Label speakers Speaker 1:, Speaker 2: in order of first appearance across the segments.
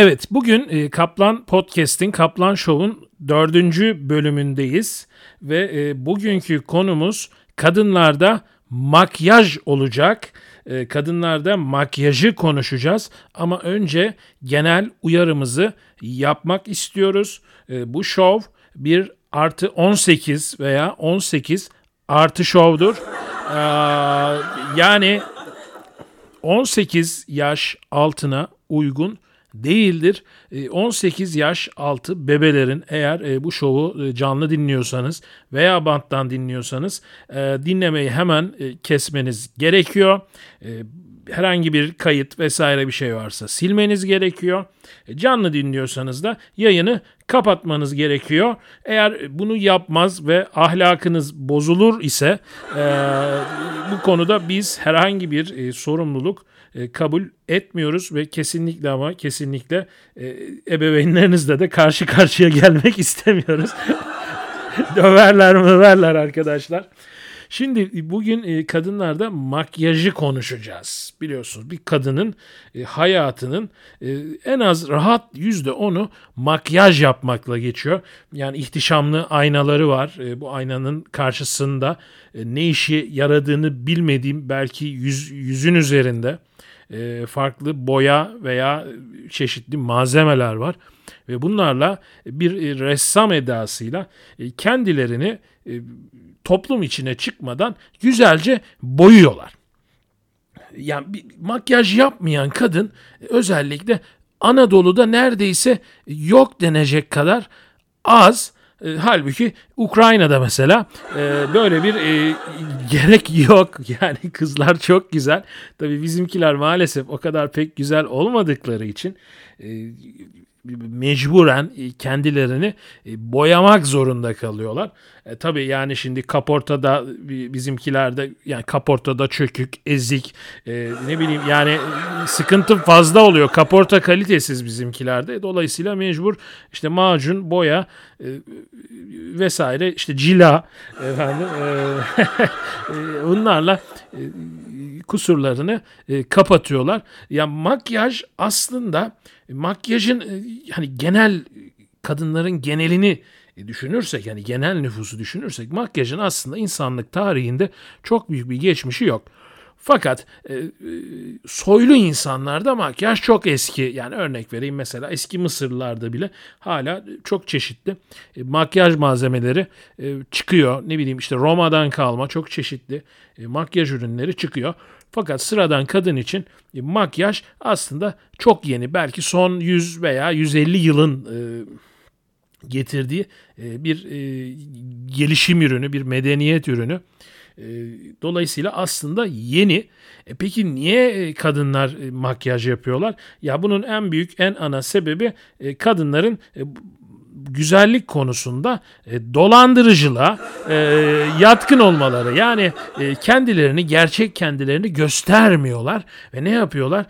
Speaker 1: Evet, bugün e, Kaplan Podcast'in, Kaplan Show'un dördüncü bölümündeyiz. Ve e, bugünkü konumuz kadınlarda makyaj olacak. E, kadınlarda makyajı konuşacağız. Ama önce genel uyarımızı yapmak istiyoruz. Bu show bir artı 18 veya 18 artı şovdur. Yani 18 yaş altına uygun değildir. 18 ee, yaş altı bebelerin eğer e, bu şovu e, canlı dinliyorsanız veya banttan dinliyorsanız e, dinlemeyi hemen kesmeniz gerekiyor herhangi bir kayıt vesaire bir şey varsa silmeniz gerekiyor. E, canlı dinliyorsanız da yayını kapatmanız gerekiyor. Eğer bunu yapmaz ve ahlakınız bozulur ise e, bu konuda biz herhangi bir e, sorumluluk e, kabul etmiyoruz ve kesinlikle ama kesinlikle e, ebeveynlerinizle de karşı karşıya gelmek istemiyoruz. döverler döverler arkadaşlar. Şimdi bugün e, kadınlarda makyajı konuşacağız. Biliyorsunuz bir kadının e, hayatının e, en az rahat yüzde onu makyaj yapmakla geçiyor. Yani ihtişamlı aynaları var. Bu aynanın karşısında ne işi yaradığını bilmediğim belki yüz, yüzün üzerinde farklı boya veya çeşitli malzemeler var ve bunlarla bir ressam edasıyla kendilerini toplum içine çıkmadan güzelce boyuyorlar. Yani bir makyaj yapmayan kadın özellikle Anadolu'da neredeyse yok denecek kadar az. E, halbuki Ukrayna'da mesela e, böyle bir e, gerek yok. Yani kızlar çok güzel. Tabii bizimkiler maalesef o kadar pek güzel olmadıkları için e, mecburen e, kendilerini e, boyamak zorunda kalıyorlar. E, tabii yani şimdi kaportada bizimkilerde yani kaportada çökük, ezik e, ne bileyim yani sıkıntı fazla oluyor. Kaporta kalitesiz bizimkilerde. Dolayısıyla mecbur işte macun, boya e, vesaire işte cila efendim e, bunlarla e, kusurlarını e, kapatıyorlar. Ya makyaj aslında makyajın e, hani genel kadınların genelini düşünürsek yani genel nüfusu düşünürsek makyajın aslında insanlık tarihinde çok büyük bir geçmişi yok. Fakat e, e, soylu insanlarda makyaj çok eski. Yani örnek vereyim mesela eski Mısırlılarda bile hala çok çeşitli e, makyaj malzemeleri e, çıkıyor. Ne bileyim işte Roma'dan kalma çok çeşitli e, makyaj ürünleri çıkıyor. Fakat sıradan kadın için e, makyaj aslında çok yeni. Belki son 100 veya 150 yılın e, getirdiği e, bir e, gelişim ürünü, bir medeniyet ürünü. E, dolayısıyla aslında yeni. E peki niye kadınlar makyaj yapıyorlar? Ya bunun en büyük, en ana sebebi kadınların güzellik konusunda dolandırıcılığa yatkın olmaları. Yani kendilerini, gerçek kendilerini göstermiyorlar ve ne yapıyorlar?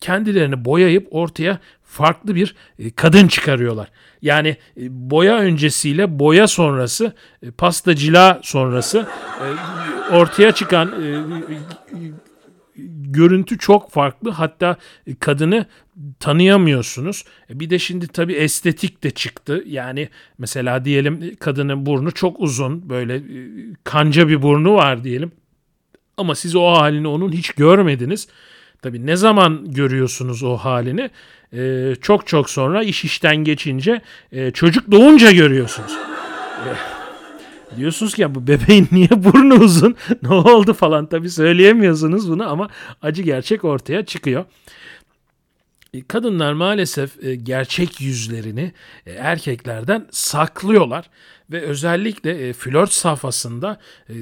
Speaker 1: Kendilerini boyayıp ortaya farklı bir kadın çıkarıyorlar. Yani e, boya öncesiyle boya sonrası, e, pasta cila sonrası e, ortaya çıkan görüntü çok farklı. Hatta kadını tanıyamıyorsunuz. Bir de şimdi tabii estetik de çıktı. Yani mesela diyelim kadının burnu çok uzun, böyle kanca bir burnu var diyelim. Ama siz o halini onun hiç görmediniz. Tabii ne zaman görüyorsunuz o halini? Ee, çok çok sonra iş işten geçince e, çocuk doğunca görüyorsunuz. Diyorsunuz ki ya bu bebeğin niye burnu uzun? ne oldu falan tabii söyleyemiyorsunuz bunu ama acı gerçek ortaya çıkıyor. E, kadınlar maalesef e, gerçek yüzlerini e, erkeklerden saklıyorlar ve özellikle flört safhasında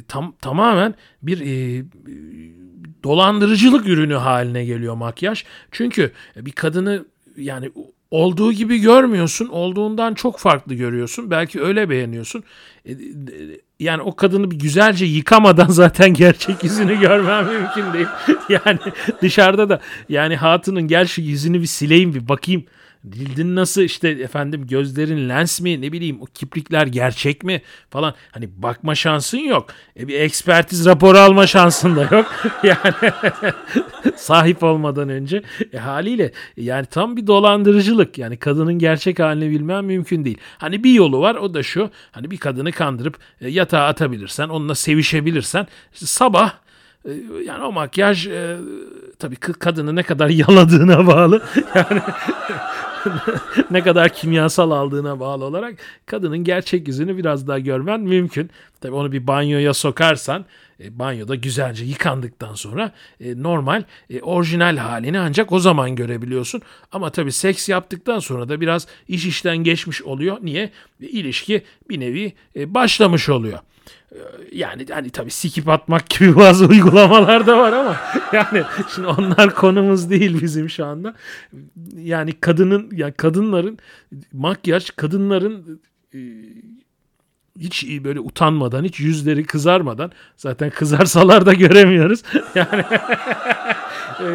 Speaker 1: tam tamamen bir dolandırıcılık ürünü haline geliyor makyaj. Çünkü bir kadını yani olduğu gibi görmüyorsun, olduğundan çok farklı görüyorsun. Belki öyle beğeniyorsun. Yani o kadını bir güzelce yıkamadan zaten gerçek yüzünü görmem mümkün değil. Yani dışarıda da yani hatunun gel şu yüzünü bir sileyim bir bakayım Cildin nasıl işte efendim gözlerin lens mi ne bileyim o kiprikler gerçek mi falan. Hani bakma şansın yok. E bir ekspertiz raporu alma şansın da yok. yani sahip olmadan önce e, haliyle yani tam bir dolandırıcılık. Yani kadının gerçek halini bilmen mümkün değil. Hani bir yolu var o da şu. Hani bir kadını kandırıp e, yatağa atabilirsen onunla sevişebilirsen sabah e, yani o makyaj e, tabii kadını ne kadar yaladığına bağlı. Yani ne kadar kimyasal aldığına bağlı olarak kadının gerçek yüzünü biraz daha görmen mümkün. Tabii onu bir banyoya sokarsan e, banyoda güzelce yıkandıktan sonra e, normal e, orijinal halini ancak o zaman görebiliyorsun. Ama tabii seks yaptıktan sonra da biraz iş işten geçmiş oluyor. Niye? E, ilişki bir nevi e, başlamış oluyor. Ee, yani hani tabii sikip atmak gibi bazı uygulamalar da var ama yani şimdi onlar konumuz değil bizim şu anda. Yani kadının ya yani kadınların makyaj kadınların hiç böyle utanmadan, hiç yüzleri kızarmadan zaten kızarsalar da göremiyoruz. Yani e,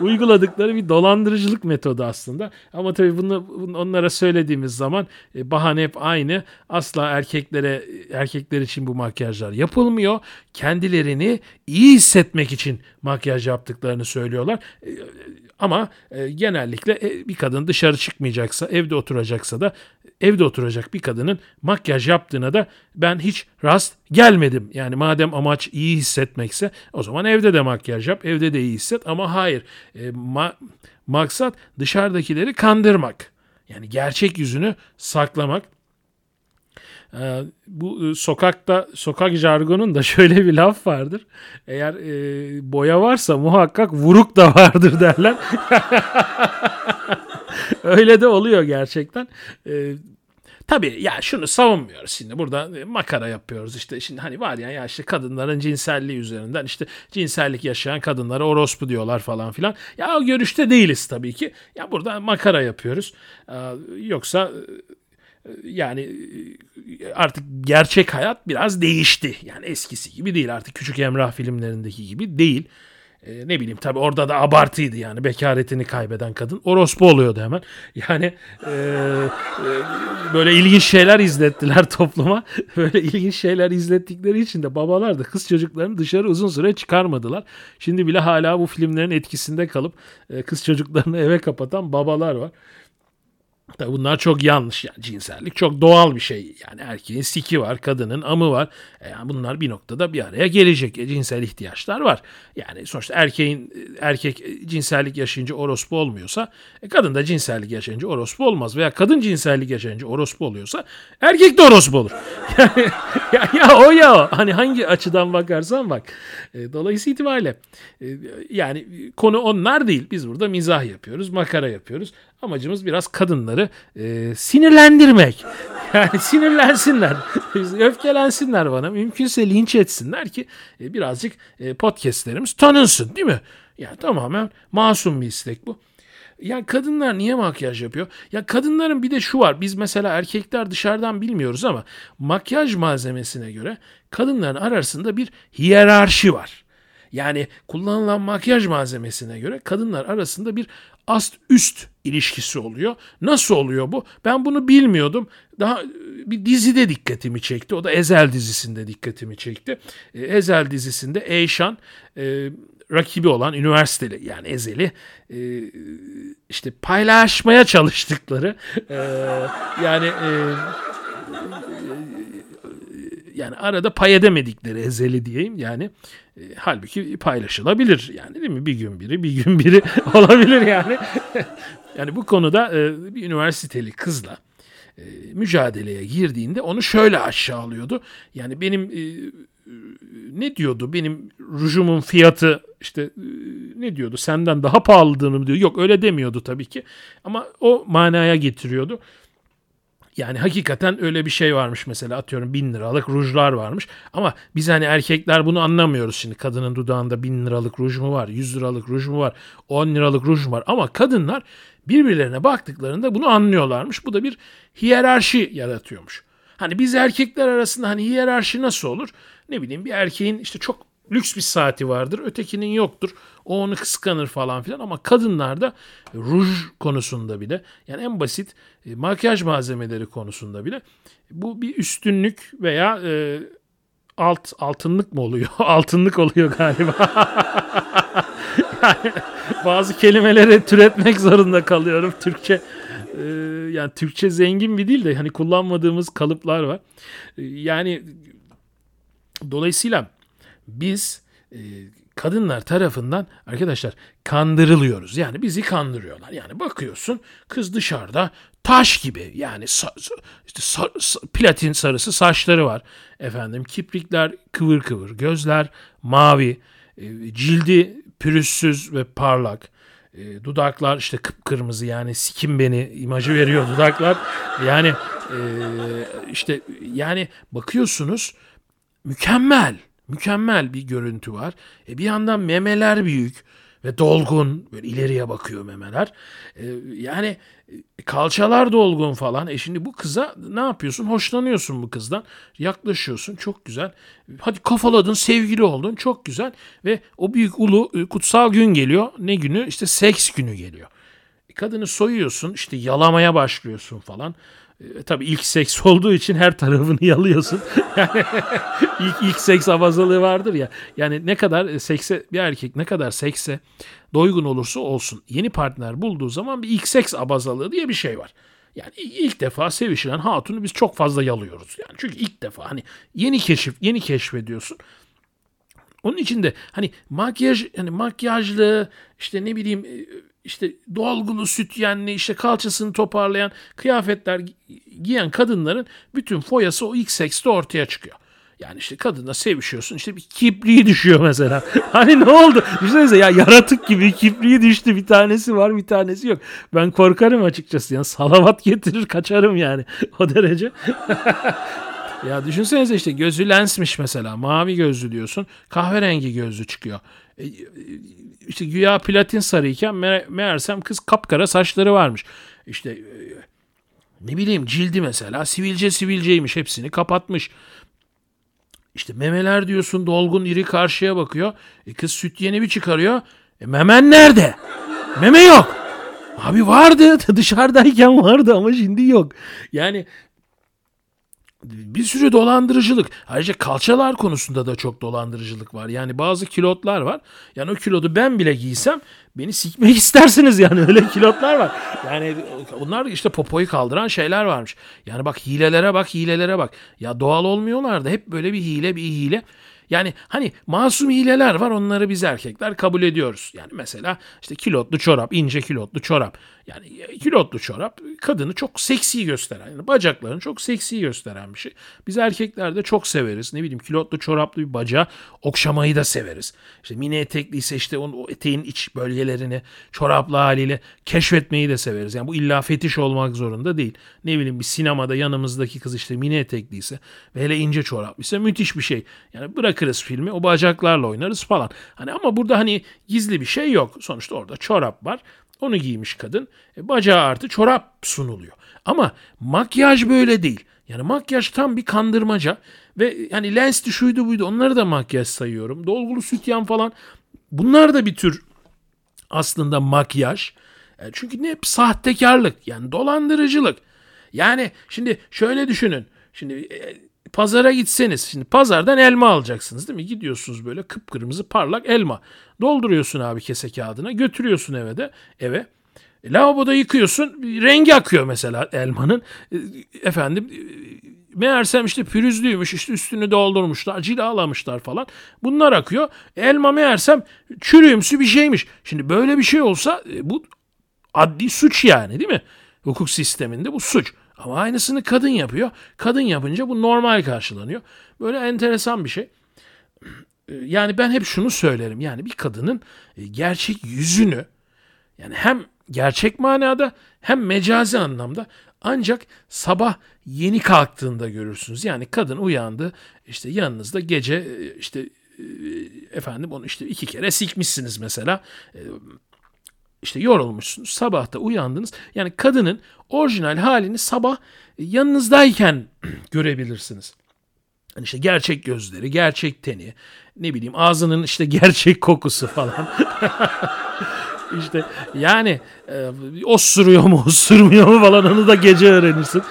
Speaker 1: uyguladıkları bir dolandırıcılık metodu aslında. Ama tabii bunu, bunu onlara söylediğimiz zaman e, bahane hep aynı. Asla erkeklere erkekler için bu makyajlar yapılmıyor. Kendilerini iyi hissetmek için makyaj yaptıklarını söylüyorlar. E, ama genellikle bir kadın dışarı çıkmayacaksa, evde oturacaksa da evde oturacak bir kadının makyaj yaptığına da ben hiç rast gelmedim. Yani madem amaç iyi hissetmekse o zaman evde de makyaj yap, evde de iyi hisset ama hayır. E, ma- maksat dışarıdakileri kandırmak. Yani gerçek yüzünü saklamak. Ee, bu e, sokakta sokak jargonun da şöyle bir laf vardır. Eğer e, boya varsa muhakkak vuruk da vardır derler. Öyle de oluyor gerçekten. E, Tabii ya şunu savunmuyoruz şimdi burada e, makara yapıyoruz işte şimdi hani var ya ya işte kadınların cinselliği üzerinden işte cinsellik yaşayan kadınlara orospu diyorlar falan filan. Ya o görüşte değiliz tabii ki. Ya burada makara yapıyoruz. Ee, yoksa yani artık gerçek hayat biraz değişti. Yani eskisi gibi değil artık Küçük Emrah filmlerindeki gibi değil. Ee, ne bileyim tabi orada da abartıydı yani bekaretini kaybeden kadın orospu oluyordu hemen. Yani e, e, böyle ilginç şeyler izlettiler topluma. Böyle ilginç şeyler izlettikleri için de babalar da kız çocuklarını dışarı uzun süre çıkarmadılar. Şimdi bile hala bu filmlerin etkisinde kalıp e, kız çocuklarını eve kapatan babalar var. Tabii bunlar çok yanlış yani cinsellik çok doğal bir şey. Yani erkeğin siki var, kadının amı var. E yani bunlar bir noktada bir araya gelecek. E, cinsel ihtiyaçlar var. Yani sonuçta erkeğin erkek cinsellik yaşayınca orospu olmuyorsa e, kadın da cinsellik yaşayınca orospu olmaz. Veya kadın cinsellik yaşayınca orospu oluyorsa erkek de orospu olur. Yani ya, ya o ya o. Hani hangi açıdan bakarsan bak. E, dolayısıyla itibariyle e, yani konu onlar değil. Biz burada mizah yapıyoruz, makara yapıyoruz. Amacımız biraz kadınları e, sinirlendirmek. Yani sinirlensinler, öfkelensinler bana. Mümkünse linç etsinler ki e, birazcık e, podcastlerimiz tanınsın değil mi? Yani tamamen masum bir istek bu. Ya kadınlar niye makyaj yapıyor? Ya kadınların bir de şu var. Biz mesela erkekler dışarıdan bilmiyoruz ama makyaj malzemesine göre kadınların arasında bir hiyerarşi var. Yani kullanılan makyaj malzemesine göre kadınlar arasında bir ast üst ilişkisi oluyor. Nasıl oluyor bu? Ben bunu bilmiyordum. Daha e, bir dizide dikkatimi çekti. O da Ezel dizisinde dikkatimi çekti. E, Ezel dizisinde Eyşan e, rakibi olan üniversiteli yani Ezel'i işte paylaşmaya çalıştıkları yani yani arada pay edemedikleri ezeli diyeyim. Yani e, halbuki paylaşılabilir. Yani değil mi? Bir gün biri bir gün biri olabilir yani. Yani bu konuda e, bir üniversiteli kızla e, mücadeleye girdiğinde onu şöyle aşağılıyordu yani benim e, ne diyordu? Benim rujumun fiyatı işte e, ne diyordu? Senden daha pahalıdığını mı diyor? Yok öyle demiyordu tabii ki. Ama o manaya getiriyordu yani hakikaten öyle bir şey varmış mesela atıyorum bin liralık rujlar varmış. Ama biz hani erkekler bunu anlamıyoruz şimdi. Kadının dudağında bin liralık ruj mu var, yüz liralık ruj mu var, on liralık ruj mu var. Ama kadınlar birbirlerine baktıklarında bunu anlıyorlarmış. Bu da bir hiyerarşi yaratıyormuş. Hani biz erkekler arasında hani hiyerarşi nasıl olur? Ne bileyim bir erkeğin işte çok lüks bir saati vardır. Ötekinin yoktur. O onu kıskanır falan filan ama kadınlarda ruj konusunda bile yani en basit e, makyaj malzemeleri konusunda bile bu bir üstünlük veya e, alt altınlık mı oluyor? altınlık oluyor galiba. yani bazı kelimeleri türetmek zorunda kalıyorum Türkçe. E, yani Türkçe zengin bir değil de hani kullanmadığımız kalıplar var. E, yani dolayısıyla biz e, kadınlar tarafından arkadaşlar kandırılıyoruz. Yani bizi kandırıyorlar. Yani bakıyorsun kız dışarıda taş gibi yani işte sa- platin sarısı saçları var. Efendim kiprikler kıvır kıvır, gözler mavi, e, cildi pürüzsüz ve parlak. E, dudaklar işte kıpkırmızı yani sikim beni imajı veriyor dudaklar. Yani e, işte yani bakıyorsunuz mükemmel mükemmel bir görüntü var. E bir yandan memeler büyük ve dolgun böyle ileriye bakıyor memeler. E, yani e, kalçalar dolgun falan. E şimdi bu kıza ne yapıyorsun? Hoşlanıyorsun bu kızdan. Yaklaşıyorsun çok güzel. Hadi kafaladın sevgili oldun çok güzel. Ve o büyük ulu e, kutsal gün geliyor. Ne günü? İşte seks günü geliyor. E, kadını soyuyorsun işte yalamaya başlıyorsun falan. E, tabii ilk seks olduğu için her tarafını yalıyorsun. Yani ilk ilk seks abazalığı vardır ya. Yani ne kadar sekse bir erkek ne kadar sekse doygun olursa olsun yeni partner bulduğu zaman bir ilk seks abazalığı diye bir şey var. Yani ilk defa sevişilen hatunu biz çok fazla yalıyoruz. Yani çünkü ilk defa hani yeni keşif, yeni keşfediyorsun. Onun için de hani makyaj hani makyajlı işte ne bileyim işte dolgulu sütyenli işte kalçasını toparlayan kıyafetler giyen kadınların bütün foyası o ilk sekste ortaya çıkıyor. Yani işte kadınla sevişiyorsun işte bir kipriği düşüyor mesela. hani ne oldu? Düşünsenize ya yaratık gibi kipriği düştü bir tanesi var bir tanesi yok. Ben korkarım açıkçası yani salavat getirir kaçarım yani o derece. ya düşünsenize işte gözü lensmiş mesela mavi gözlü diyorsun kahverengi gözlü çıkıyor. E, işte güya platin sarıyken me- meğersem kız kapkara saçları varmış. İşte e, ne bileyim cildi mesela sivilce sivilceymiş hepsini kapatmış. İşte memeler diyorsun dolgun iri karşıya bakıyor. E kız süt yeni bir çıkarıyor. E memen nerede? Meme yok. Abi vardı dışarıdayken vardı ama şimdi yok. Yani bir sürü dolandırıcılık. Ayrıca kalçalar konusunda da çok dolandırıcılık var. Yani bazı kilotlar var. Yani o kilodu ben bile giysem beni sikmek istersiniz yani öyle kilotlar var. Yani bunlar işte popoyu kaldıran şeyler varmış. Yani bak hilelere bak hilelere bak. Ya doğal olmuyorlar da hep böyle bir hile bir hile. Yani hani masum hileler var onları biz erkekler kabul ediyoruz. Yani mesela işte kilotlu çorap, ince kilotlu çorap. Yani kilotlu çorap kadını çok seksi gösteren, yani bacaklarını çok seksi gösteren bir şey. Biz erkekler de çok severiz. Ne bileyim kilotlu çoraplı bir bacağı okşamayı da severiz. İşte mini etekliyse işte onun, o eteğin iç bölgelerini çoraplı haliyle keşfetmeyi de severiz. Yani bu illa fetiş olmak zorunda değil. Ne bileyim bir sinemada yanımızdaki kız işte mini etekliyse ve hele ince çoraplıysa müthiş bir şey. Yani bırakırız filmi o bacaklarla oynarız falan. Hani ama burada hani gizli bir şey yok. Sonuçta orada çorap var. Onu giymiş kadın. E, bacağı artı çorap sunuluyor. Ama makyaj böyle değil. Yani makyaj tam bir kandırmaca ve yani lens şuydu buydu onları da makyaj sayıyorum. Dolgulu sütyen falan bunlar da bir tür aslında makyaj. E, çünkü ne hep sahtekarlık yani dolandırıcılık. Yani şimdi şöyle düşünün. Şimdi e, pazara gitseniz şimdi pazardan elma alacaksınız değil mi? Gidiyorsunuz böyle kıpkırmızı parlak elma. Dolduruyorsun abi kese kağıdına götürüyorsun eve de eve. E, lavaboda yıkıyorsun rengi akıyor mesela elmanın. E, efendim e, meğersem işte pürüzlüymüş işte üstünü doldurmuşlar cilalamışlar falan. Bunlar akıyor. Elma meğersem çürüyümsü bir şeymiş. Şimdi böyle bir şey olsa e, bu adli suç yani değil mi? Hukuk sisteminde bu suç. Ama aynısını kadın yapıyor. Kadın yapınca bu normal karşılanıyor. Böyle enteresan bir şey. Yani ben hep şunu söylerim. Yani bir kadının e, gerçek yüzünü yani hem gerçek manada hem mecazi anlamda ancak sabah yeni kalktığında görürsünüz. Yani kadın uyandı işte yanınızda gece e, işte e, efendim onu işte iki kere sikmişsiniz mesela işte yorulmuşsunuz. Sabahta uyandınız. Yani kadının orijinal halini sabah yanınızdayken görebilirsiniz. Hani işte gerçek gözleri, gerçek teni, ne bileyim ağzının işte gerçek kokusu falan. İşte yani e, osuruyor mu osurmuyor mu falan onu da gece öğrenirsin.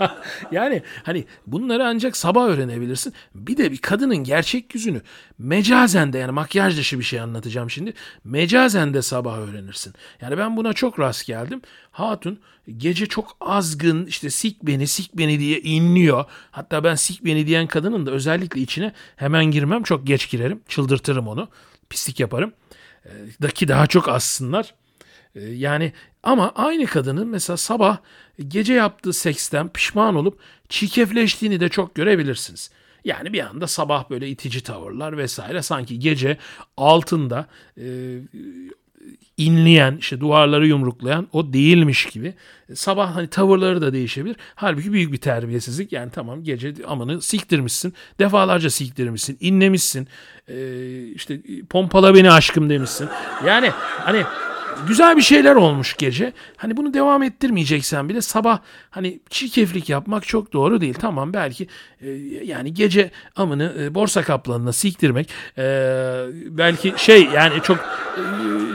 Speaker 1: yani hani bunları ancak sabah öğrenebilirsin. Bir de bir kadının gerçek yüzünü mecazen de yani makyaj dışı bir şey anlatacağım şimdi. Mecazen de sabah öğrenirsin. Yani ben buna çok rast geldim. Hatun gece çok azgın işte sik beni sik beni diye inliyor. Hatta ben sik beni diyen kadının da özellikle içine hemen girmem. Çok geç girerim. Çıldırtırım onu. Pislik yaparım. Daki daha çok assınlar. Ee, yani ama aynı kadının mesela sabah gece yaptığı seksten pişman olup çirkefleştiğini de çok görebilirsiniz. Yani bir anda sabah böyle itici tavırlar vesaire sanki gece altında e, inleyen, işte duvarları yumruklayan o değilmiş gibi. Sabah hani tavırları da değişebilir. Halbuki büyük bir terbiyesizlik. Yani tamam gece amını siktirmişsin. Defalarca siktirmişsin. inlemişsin. Ee, işte pompala beni aşkım demişsin. Yani hani güzel bir şeyler olmuş gece. Hani bunu devam ettirmeyeceksen bile sabah hani çirkeflik yapmak çok doğru değil. Tamam belki e, yani gece amını e, borsa kaplanına siktirmek e, belki şey yani çok e,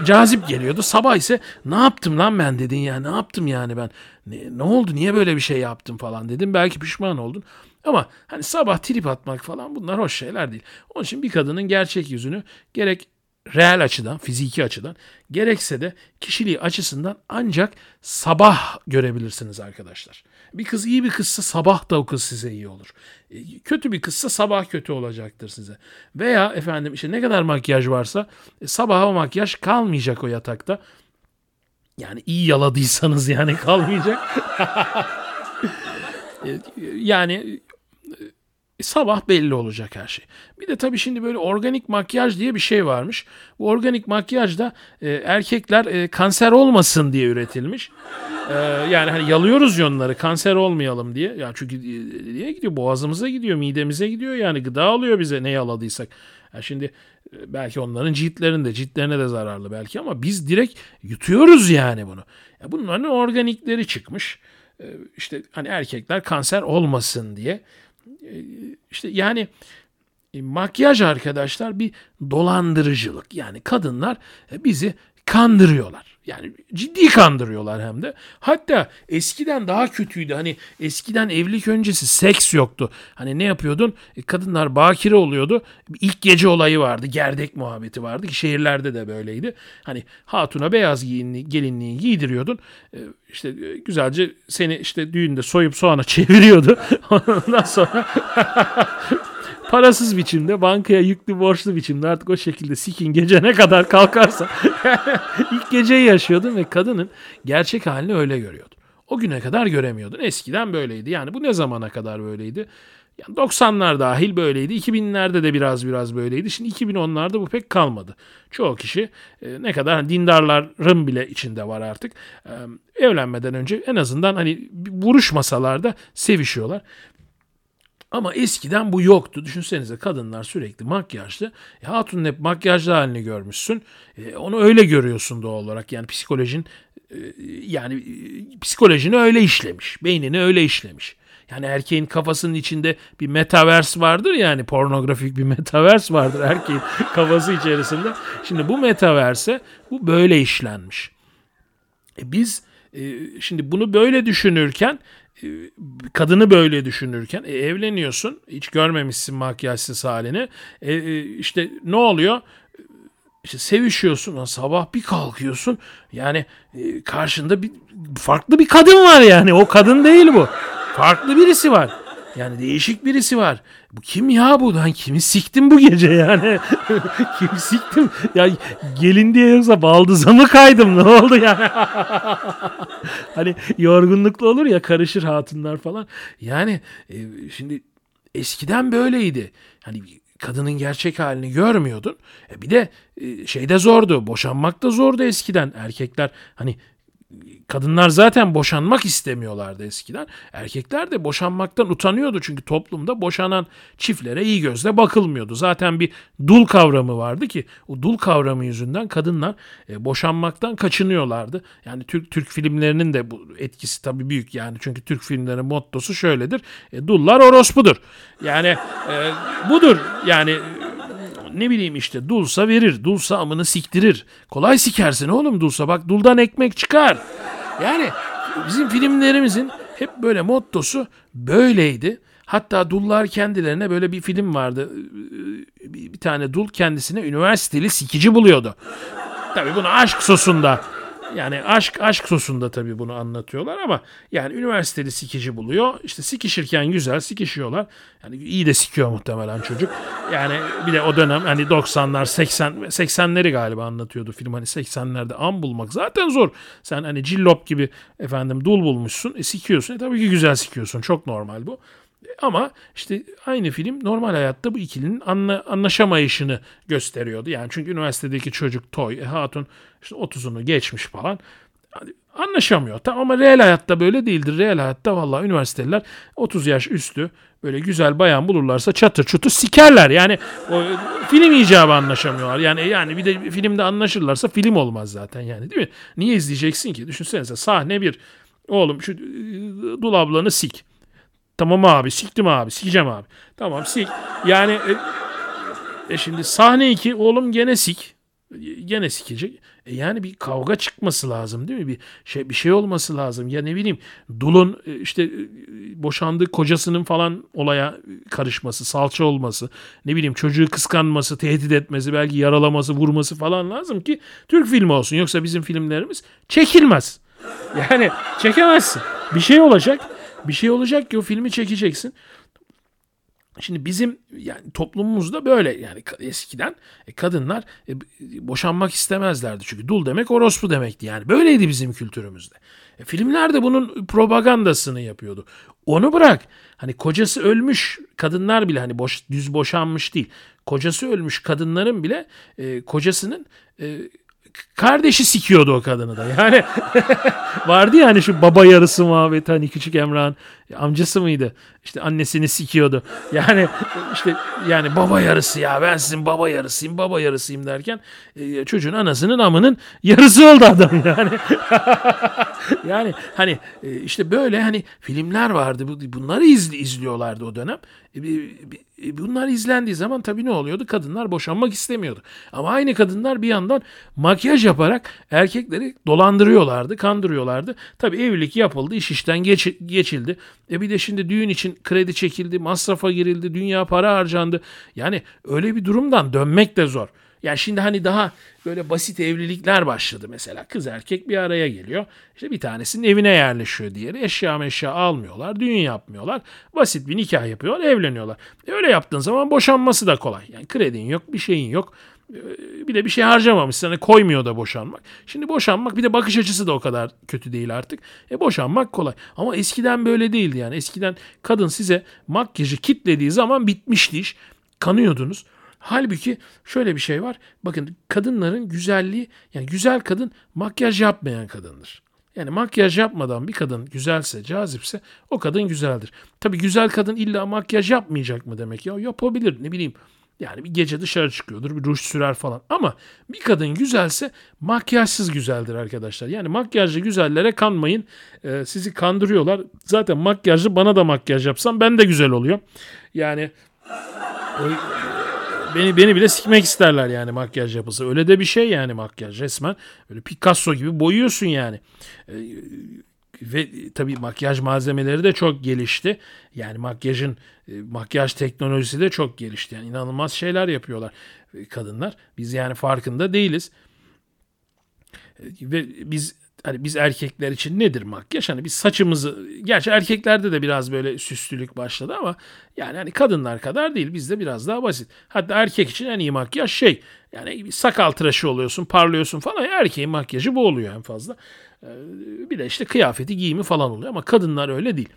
Speaker 1: cazip geliyordu. Sabah ise ne yaptım lan ben dedin ya ne yaptım yani ben ne, ne oldu niye böyle bir şey yaptım falan dedim. Belki pişman oldun. Ama hani sabah trip atmak falan bunlar hoş şeyler değil. Onun için bir kadının gerçek yüzünü gerek reel açıdan, fiziki açıdan gerekse de kişiliği açısından ancak sabah görebilirsiniz arkadaşlar. Bir kız iyi bir kızsa sabah da o kız size iyi olur. E, kötü bir kızsa sabah kötü olacaktır size. Veya efendim işte ne kadar makyaj varsa e, sabaha makyaj kalmayacak o yatakta. Yani iyi yaladıysanız yani kalmayacak. E, yani e, sabah belli olacak her şey. Bir de tabii şimdi böyle organik makyaj diye bir şey varmış. Bu organik makyaj da e, erkekler e, kanser olmasın diye üretilmiş. E, yani hani yalıyoruz yonları kanser olmayalım diye. Ya çünkü diye gidiyor boğazımıza gidiyor, midemize gidiyor yani gıda alıyor bize ne yaladıysak. Ya şimdi e, belki onların ciltlerinde, ciltlerine de zararlı belki ama biz direkt yutuyoruz yani bunu. Ya bunların organikleri çıkmış. E, işte hani erkekler kanser olmasın diye. E, işte yani e, makyaj arkadaşlar bir dolandırıcılık. Yani kadınlar e, bizi kandırıyorlar. Yani ciddi kandırıyorlar hem de. Hatta eskiden daha kötüydü. Hani eskiden evlilik öncesi seks yoktu. Hani ne yapıyordun? E, kadınlar bakire oluyordu. İlk gece olayı vardı. Gerdek muhabbeti vardı ki şehirlerde de böyleydi. Hani hatuna beyaz giyinli, gelinliği giydiriyordun. E, işte e, güzelce seni işte düğünde soyup soğana çeviriyordu. Ondan sonra parasız biçimde bankaya yüklü borçlu biçimde artık o şekilde sikin gece ne kadar kalkarsa ilk geceyi yaşıyordun ve kadının gerçek halini öyle görüyordun. O güne kadar göremiyordun. Eskiden böyleydi. Yani bu ne zamana kadar böyleydi? Yani 90'lar dahil böyleydi. 2000'lerde de biraz biraz böyleydi. Şimdi 2010'larda bu pek kalmadı. Çoğu kişi e, ne kadar dindarların bile içinde var artık. E, evlenmeden önce en azından hani vuruşmasalar da sevişiyorlar. Ama eskiden bu yoktu. Düşünsenize kadınlar sürekli makyajlı. E, hatunun hep makyajlı halini görmüşsün. E, onu öyle görüyorsun doğal olarak. Yani psikolojin e, yani e, psikolojini öyle işlemiş. Beynini öyle işlemiş. Yani erkeğin kafasının içinde bir metaverse vardır yani pornografik bir metaverse vardır erkeğin kafası içerisinde. Şimdi bu metaverse bu böyle işlenmiş. E biz e, şimdi bunu böyle düşünürken kadını böyle düşünürken e, evleniyorsun hiç görmemişsin makyajsız halini. E, e, işte ne oluyor? İşte sevişiyorsun sabah bir kalkıyorsun. Yani e, karşında bir farklı bir kadın var yani. O kadın değil bu. Farklı birisi var yani değişik birisi var. Bu kim ya bu? Lan kimi siktim bu gece yani? kimi siktim? Ya gelin diye yoksa baldıza mı kaydım? Ne oldu yani? hani yorgunlukla olur ya karışır hatunlar falan. Yani e, şimdi eskiden böyleydi. Hani kadının gerçek halini görmüyordun. E bir de e, şey de zordu. Boşanmak da zordu eskiden. Erkekler hani kadınlar zaten boşanmak istemiyorlardı eskiden. Erkekler de boşanmaktan utanıyordu çünkü toplumda boşanan çiftlere iyi gözle bakılmıyordu. Zaten bir dul kavramı vardı ki o dul kavramı yüzünden kadınlar e, boşanmaktan kaçınıyorlardı. Yani Türk Türk filmlerinin de bu etkisi tabii büyük yani çünkü Türk filmlerinin mottosu şöyledir. E, dullar orospudur. Yani e, budur. Yani ne bileyim işte dulsa verir. Dulsa amını siktirir. Kolay sikersin oğlum dulsa. Bak duldan ekmek çıkar. Yani bizim filmlerimizin hep böyle mottosu böyleydi. Hatta dullar kendilerine böyle bir film vardı. Bir tane dul kendisine üniversiteli sikici buluyordu. Tabii bunu aşk sosunda yani aşk aşk sosunda tabii bunu anlatıyorlar ama yani üniversiteli sikici buluyor. İşte sikişirken güzel sikişiyorlar. Yani iyi de sikiyor muhtemelen çocuk. Yani bir de o dönem hani 90'lar 80 80'leri galiba anlatıyordu film. Hani 80'lerde am bulmak zaten zor. Sen hani cillop gibi efendim dul bulmuşsun. E, sikiyorsun. E, tabii ki güzel sikiyorsun. Çok normal bu. Ama işte aynı film normal hayatta bu ikilinin anla, anlaşamayışını gösteriyordu. Yani çünkü üniversitedeki çocuk Toy, e, Hatun işte 30'unu geçmiş falan. Anlaşamıyor. Tamam ama real hayatta böyle değildir. Real hayatta vallahi üniversiteliler 30 yaş üstü böyle güzel bayan bulurlarsa çatır çutur sikerler. Yani o film icabı anlaşamıyorlar. Yani yani bir de filmde anlaşırlarsa film olmaz zaten yani değil mi? Niye izleyeceksin ki? Düşünsenize sahne bir. Oğlum şu dul ablanı sik. Tamam abi siktim abi sikeceğim abi. Tamam sik. Yani e, e şimdi sahne 2 oğlum gene sik. Gene sikecek. E yani bir kavga çıkması lazım değil mi? Bir şey bir şey olması lazım. Ya ne bileyim Dul'un e, işte e, boşandığı kocasının falan olaya karışması, salça olması, ne bileyim çocuğu kıskanması, tehdit etmesi, belki yaralaması, vurması falan lazım ki Türk filmi olsun. Yoksa bizim filmlerimiz çekilmez. Yani çekemezsin. Bir şey olacak bir şey olacak ki o filmi çekeceksin. Şimdi bizim yani toplumumuzda böyle yani eskiden e, kadınlar e, boşanmak istemezlerdi. Çünkü dul demek orospu demekti yani. Böyleydi bizim kültürümüzde. E, filmler de bunun propagandasını yapıyordu. Onu bırak. Hani kocası ölmüş kadınlar bile hani boş, düz boşanmış değil. Kocası ölmüş kadınların bile e, kocasının e, kardeşi sikiyordu o kadını da. Yani vardı ya hani şu baba yarısı muhabbeti hani küçük Emrah'ın amcası mıydı? İşte annesini sikiyordu. Yani işte yani baba yarısı ya ben sizin baba yarısıyım baba yarısıyım derken e, çocuğun anasının amının yarısı oldu adam yani. yani hani e, işte böyle hani filmler vardı bunları izli, izliyorlardı o dönem. E, e, bunlar izlendiği zaman tabii ne oluyordu? Kadınlar boşanmak istemiyordu. Ama aynı kadınlar bir yandan makyaj yaparak erkekleri dolandırıyorlardı, kandırıyorlardı. Tabii evlilik yapıldı, iş işten geç, geçildi. E bir de şimdi düğün için kredi çekildi, masrafa girildi, dünya para harcandı. Yani öyle bir durumdan dönmek de zor. Yani şimdi hani daha böyle basit evlilikler başladı mesela. Kız erkek bir araya geliyor. İşte bir tanesinin evine yerleşiyor diğeri. Eşya meşya almıyorlar. Düğün yapmıyorlar. Basit bir nikah yapıyorlar. Evleniyorlar. E öyle yaptığın zaman boşanması da kolay. Yani kredin yok bir şeyin yok. E, bir de bir şey harcamamış. Sana koymuyor da boşanmak. Şimdi boşanmak bir de bakış açısı da o kadar kötü değil artık. E boşanmak kolay. Ama eskiden böyle değildi yani. Eskiden kadın size makyajı kitlediği zaman bitmişti iş. Kanıyordunuz. Halbuki şöyle bir şey var. Bakın kadınların güzelliği yani güzel kadın makyaj yapmayan kadındır. Yani makyaj yapmadan bir kadın güzelse, cazipse o kadın güzeldir. Tabii güzel kadın illa makyaj yapmayacak mı demek ya? Yapabilir ne bileyim. Yani bir gece dışarı çıkıyordur, bir ruj sürer falan. Ama bir kadın güzelse makyajsız güzeldir arkadaşlar. Yani makyajlı güzellere kanmayın. Ee, sizi kandırıyorlar. Zaten makyajlı bana da makyaj yapsam ben de güzel oluyor. Yani Beni beni bile sikmek isterler yani makyaj yapısı. Öyle de bir şey yani makyaj resmen. Böyle Picasso gibi boyuyorsun yani. Ee, ve tabii makyaj malzemeleri de çok gelişti. Yani makyajın e, makyaj teknolojisi de çok gelişti. Yani inanılmaz şeyler yapıyorlar e, kadınlar. Biz yani farkında değiliz. E, ve biz hani biz erkekler için nedir makyaj? Hani biz saçımızı gerçi erkeklerde de biraz böyle süslülük başladı ama yani hani kadınlar kadar değil bizde biraz daha basit. Hatta erkek için en iyi makyaj şey yani sakal tıraşı oluyorsun parlıyorsun falan erkeğin makyajı bu oluyor en fazla. Ee, bir de işte kıyafeti giyimi falan oluyor ama kadınlar öyle değil.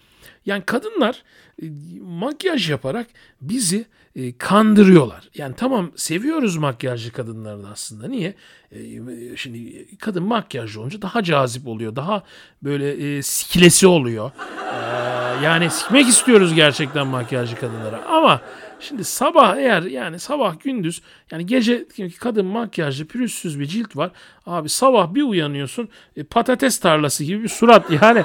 Speaker 1: Yani kadınlar e, makyaj yaparak bizi e, kandırıyorlar. Yani tamam seviyoruz makyajlı kadınları aslında. Niye? E, şimdi kadın makyajlı olunca daha cazip oluyor. Daha böyle sikilesi oluyor. E, yani sikmek istiyoruz gerçekten makyajlı kadınlara. Ama Şimdi sabah eğer yani sabah gündüz yani gece kadın makyajlı pürüzsüz bir cilt var. Abi sabah bir uyanıyorsun e, patates tarlası gibi bir surat yani.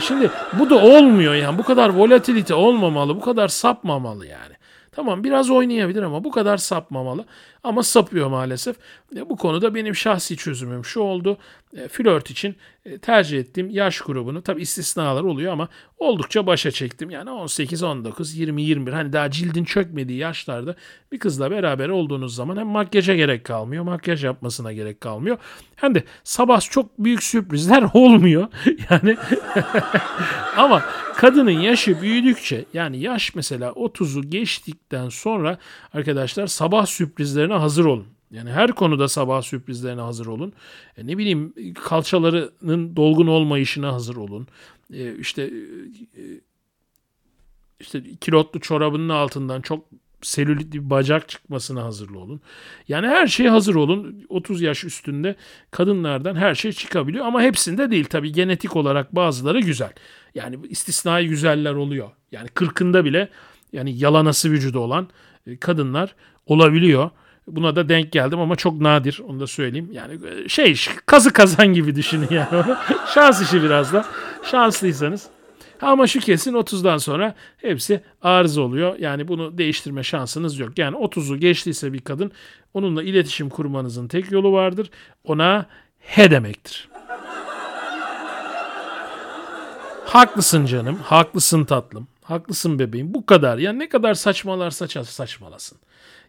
Speaker 1: Şimdi bu da olmuyor yani bu kadar volatilite olmamalı bu kadar sapmamalı yani. Tamam biraz oynayabilir ama bu kadar sapmamalı. Ama sapıyor maalesef. E, bu konuda benim şahsi çözümüm şu oldu. E, flört için e, tercih ettiğim yaş grubunu tabi istisnalar oluyor ama oldukça başa çektim. Yani 18, 19, 20, 21 hani daha cildin çökmediği yaşlarda bir kızla beraber olduğunuz zaman hem makyaja gerek kalmıyor, makyaj yapmasına gerek kalmıyor. Hem de sabah çok büyük sürprizler olmuyor. Yani ama kadının yaşı büyüdükçe yani yaş mesela 30'u geçtikten sonra arkadaşlar sabah sürprizlerine hazır olun. Yani her konuda sabah sürprizlerine hazır olun. E, ne bileyim kalçalarının dolgun olmayışına hazır olun. E, işte e, işte kilotlu çorabının altından çok selülit bir bacak çıkmasına hazırlı olun. Yani her şey hazır olun. 30 yaş üstünde kadınlardan her şey çıkabiliyor ama hepsinde değil. Tabii genetik olarak bazıları güzel. Yani istisnai güzeller oluyor. Yani 40'ında bile yani yalanası vücudu olan e, kadınlar olabiliyor. Buna da denk geldim ama çok nadir onu da söyleyeyim. Yani e, şey kazı kazan gibi düşünün yani. Şans işi biraz da. Şanslıysanız. Ama şu kesin 30'dan sonra hepsi arıza oluyor. Yani bunu değiştirme şansınız yok. Yani 30'u geçtiyse bir kadın onunla iletişim kurmanızın tek yolu vardır. Ona he demektir. haklısın canım, haklısın tatlım, haklısın bebeğim. Bu kadar. Yani ne kadar saçmalarsa saçmalasın.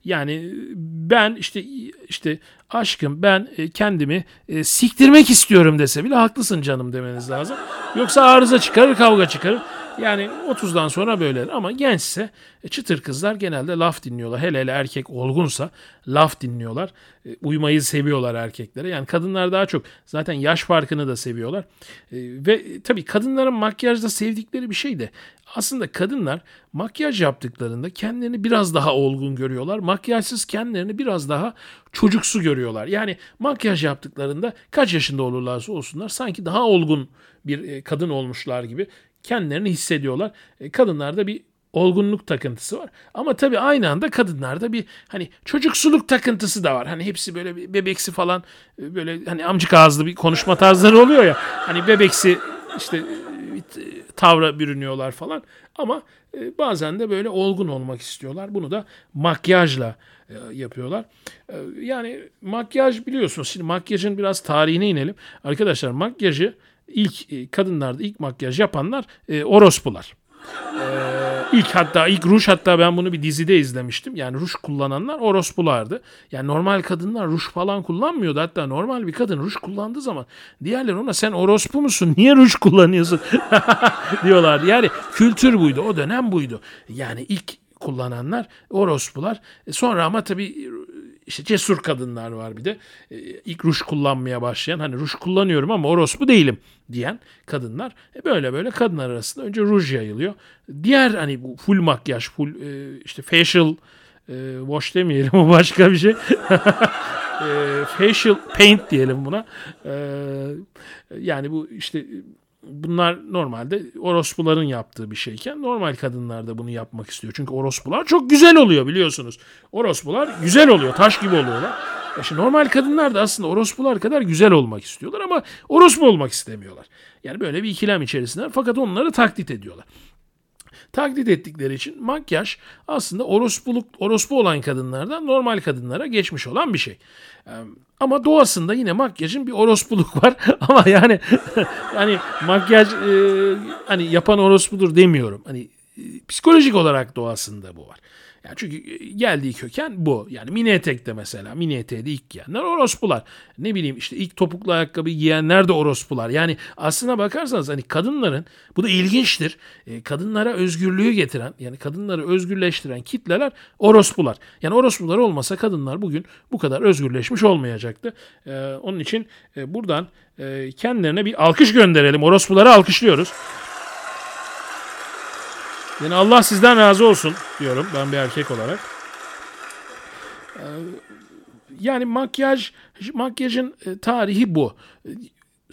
Speaker 1: Yani ben işte işte aşkım ben e, kendimi e, siktirmek istiyorum dese bile haklısın canım demeniz lazım. Yoksa arıza çıkarır kavga çıkarır. Yani 30'dan sonra böyle ama gençse e, çıtır kızlar genelde laf dinliyorlar. Hele hele erkek olgunsa laf dinliyorlar. E, uymayı seviyorlar erkeklere. Yani kadınlar daha çok zaten yaş farkını da seviyorlar. E, ve tabii kadınların makyajda sevdikleri bir şey de aslında kadınlar makyaj yaptıklarında kendilerini biraz daha olgun görüyorlar. Makyajsız kendilerini biraz daha çocuksu görüyorlar. Yani makyaj yaptıklarında kaç yaşında olurlarsa olsunlar sanki daha olgun bir kadın olmuşlar gibi kendilerini hissediyorlar. E, kadınlarda bir olgunluk takıntısı var. Ama tabii aynı anda kadınlarda bir hani çocuksuluk takıntısı da var. Hani hepsi böyle bir bebeksi falan e, böyle hani amcık ağızlı bir konuşma tarzları oluyor ya. Hani bebeksi işte e, tavra bürünüyorlar falan. Ama bazen de böyle olgun olmak istiyorlar. Bunu da makyajla yapıyorlar. Yani makyaj biliyorsunuz. Şimdi makyajın biraz tarihine inelim. Arkadaşlar makyajı ilk e, kadınlarda ilk makyaj yapanlar e, orospular. Ee, ilk hatta ilk ruj hatta ben bunu bir dizide izlemiştim. Yani ruj kullananlar orospulardı. Yani normal kadınlar ruj falan kullanmıyordu. Hatta normal bir kadın ruj kullandığı zaman diğerler ona sen orospu musun? Niye ruj kullanıyorsun? diyorlar. Yani kültür buydu. O dönem buydu. Yani ilk kullananlar orospular. E, sonra ama tabii işte cesur kadınlar var bir de. E, ilk ruj kullanmaya başlayan hani ruj kullanıyorum ama orospu değilim diyen kadınlar. E böyle böyle kadınlar arasında önce ruj yayılıyor. Diğer hani bu full makyaj, full e, işte facial wash demeyelim o başka bir şey. facial paint diyelim buna. Yani bu işte bunlar normalde orospuların yaptığı bir şeyken normal kadınlar da bunu yapmak istiyor. Çünkü orospular çok güzel oluyor biliyorsunuz. Orospular güzel oluyor, taş gibi oluyorlar. Ya şimdi normal kadınlar da aslında orospular kadar güzel olmak istiyorlar ama orospu olmak istemiyorlar. Yani böyle bir ikilem içerisindeler fakat onları taklit ediyorlar taklit ettikleri için makyaj aslında orospuluk, orospu olan kadınlardan normal kadınlara geçmiş olan bir şey. Ama doğasında yine makyajın bir orospuluk var. Ama yani hani makyaj e, hani yapan orospudur demiyorum. Hani e, psikolojik olarak doğasında bu var. Yani çünkü e, geldiği köken bu. Yani mini etekte mesela. Mini eteği de ilk giyenler orospular. Ne bileyim işte ilk topuklu ayakkabı giyenler de orospular. Yani aslına bakarsanız hani kadınların bu da ilginçtir. E, kadınlara özgürlüğü getiren yani kadınları özgürleştiren kitleler orospular. Yani orospular olmasa kadınlar bugün bu kadar özgürleşmiş olmayacaktı. E, onun için buradan kendilerine bir alkış gönderelim. Orospuları alkışlıyoruz. Yani Allah sizden razı olsun diyorum ben bir erkek olarak. Ee, yani makyaj, makyajın e, tarihi bu.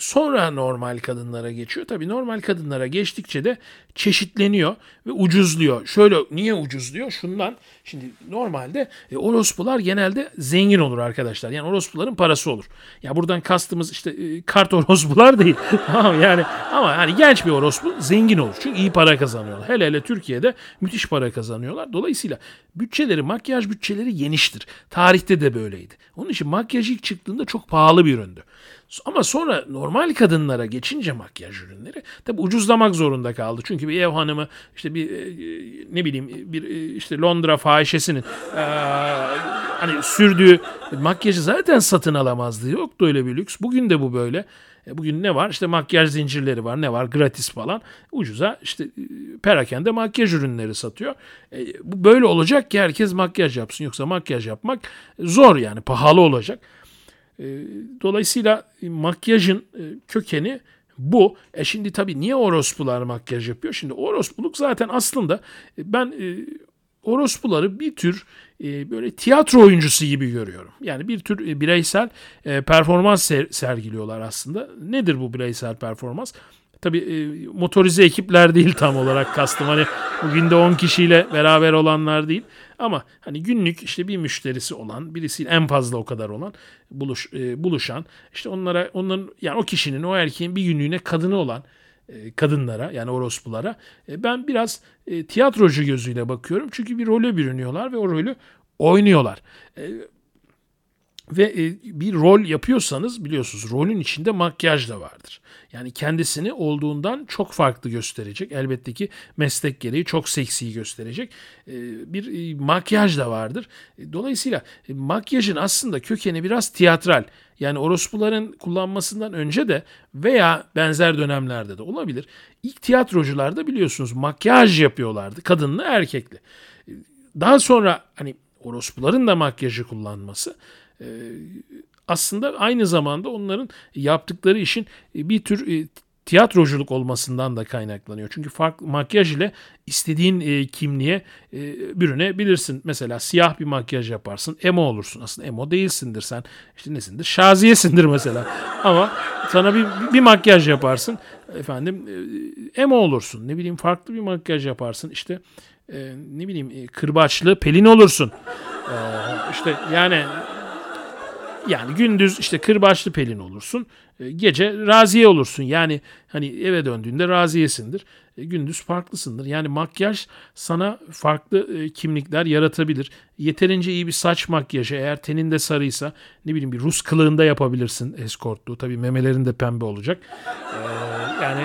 Speaker 1: Sonra normal kadınlara geçiyor. Tabii normal kadınlara geçtikçe de çeşitleniyor ve ucuzluyor. Şöyle niye ucuzluyor? Şundan şimdi normalde e, orospular genelde zengin olur arkadaşlar. Yani orospuların parası olur. Ya buradan kastımız işte e, kart orospular değil. tamam yani ama yani genç bir orospu zengin olur. Çünkü iyi para kazanıyorlar. Hele hele Türkiye'de müthiş para kazanıyorlar. Dolayısıyla bütçeleri, makyaj bütçeleri geniştir. Tarihte de böyleydi. Onun için makyaj ilk çıktığında çok pahalı bir üründü. Ama sonra normal kadınlara geçince makyaj ürünleri tabi ucuzlamak zorunda kaldı. Çünkü bir ev hanımı işte bir e, ne bileyim bir e, işte Londra fahişesinin e, hani sürdüğü makyajı zaten satın alamazdı. Yoktu öyle bir lüks. Bugün de bu böyle. Bugün ne var? İşte makyaj zincirleri var. Ne var? Gratis falan. Ucuza işte perakende makyaj ürünleri satıyor. E, bu böyle olacak ki herkes makyaj yapsın. Yoksa makyaj yapmak zor yani pahalı olacak. Ee, dolayısıyla e, makyajın e, kökeni bu. E şimdi tabii niye orospular makyaj yapıyor? Şimdi orospuluk zaten aslında e, ben orospuları bir tür böyle tiyatro oyuncusu gibi görüyorum. Yani bir tür bireysel performans sergiliyorlar aslında. Nedir bu bireysel performans? Tabii motorize ekipler değil tam olarak kastım. Hani bugün de 10 kişiyle beraber olanlar değil. Ama hani günlük işte bir müşterisi olan, birisiyle en fazla o kadar olan buluş, e, buluşan işte onlara onların yani o kişinin o erkeğin bir günlüğüne kadını olan e, kadınlara yani orospulara e, ben biraz e, tiyatrocu gözüyle bakıyorum. Çünkü bir role bürünüyorlar ve o rolü oynuyorlar. Ve bir rol yapıyorsanız biliyorsunuz rolün içinde makyaj da vardır. Yani kendisini olduğundan çok farklı gösterecek. Elbette ki meslek gereği çok seksi gösterecek. E, bir e, makyaj da vardır. Dolayısıyla makyajın aslında kökeni biraz tiyatral. Yani orospuların kullanmasından önce de veya benzer dönemlerde de olabilir. İlk tiyatrocularda biliyorsunuz makyaj yapıyorlardı. Kadınlı erkekli. Daha sonra hani orospuların da makyajı kullanması aslında aynı zamanda onların yaptıkları işin bir tür e, tiyatroculuk olmasından da kaynaklanıyor. Çünkü farklı makyaj ile istediğin e, kimliğe e, bürünebilirsin. Mesela siyah bir makyaj yaparsın. Emo olursun. Aslında emo değilsindir sen. İşte nesindir? Şaziyesindir mesela. Ama sana bir, bir makyaj yaparsın. Efendim e, emo olursun. Ne bileyim farklı bir makyaj yaparsın. İşte e, ne bileyim e, kırbaçlı pelin olursun. E, işte yani yani gündüz işte kırbaçlı pelin olursun. E, gece raziye olursun. Yani hani eve döndüğünde raziyesindir. E, gündüz farklısındır. Yani makyaj sana farklı e, kimlikler yaratabilir. Yeterince iyi bir saç makyajı eğer teninde sarıysa ne bileyim bir Rus kılığında yapabilirsin eskortluğu. Tabii memelerin de pembe olacak. yani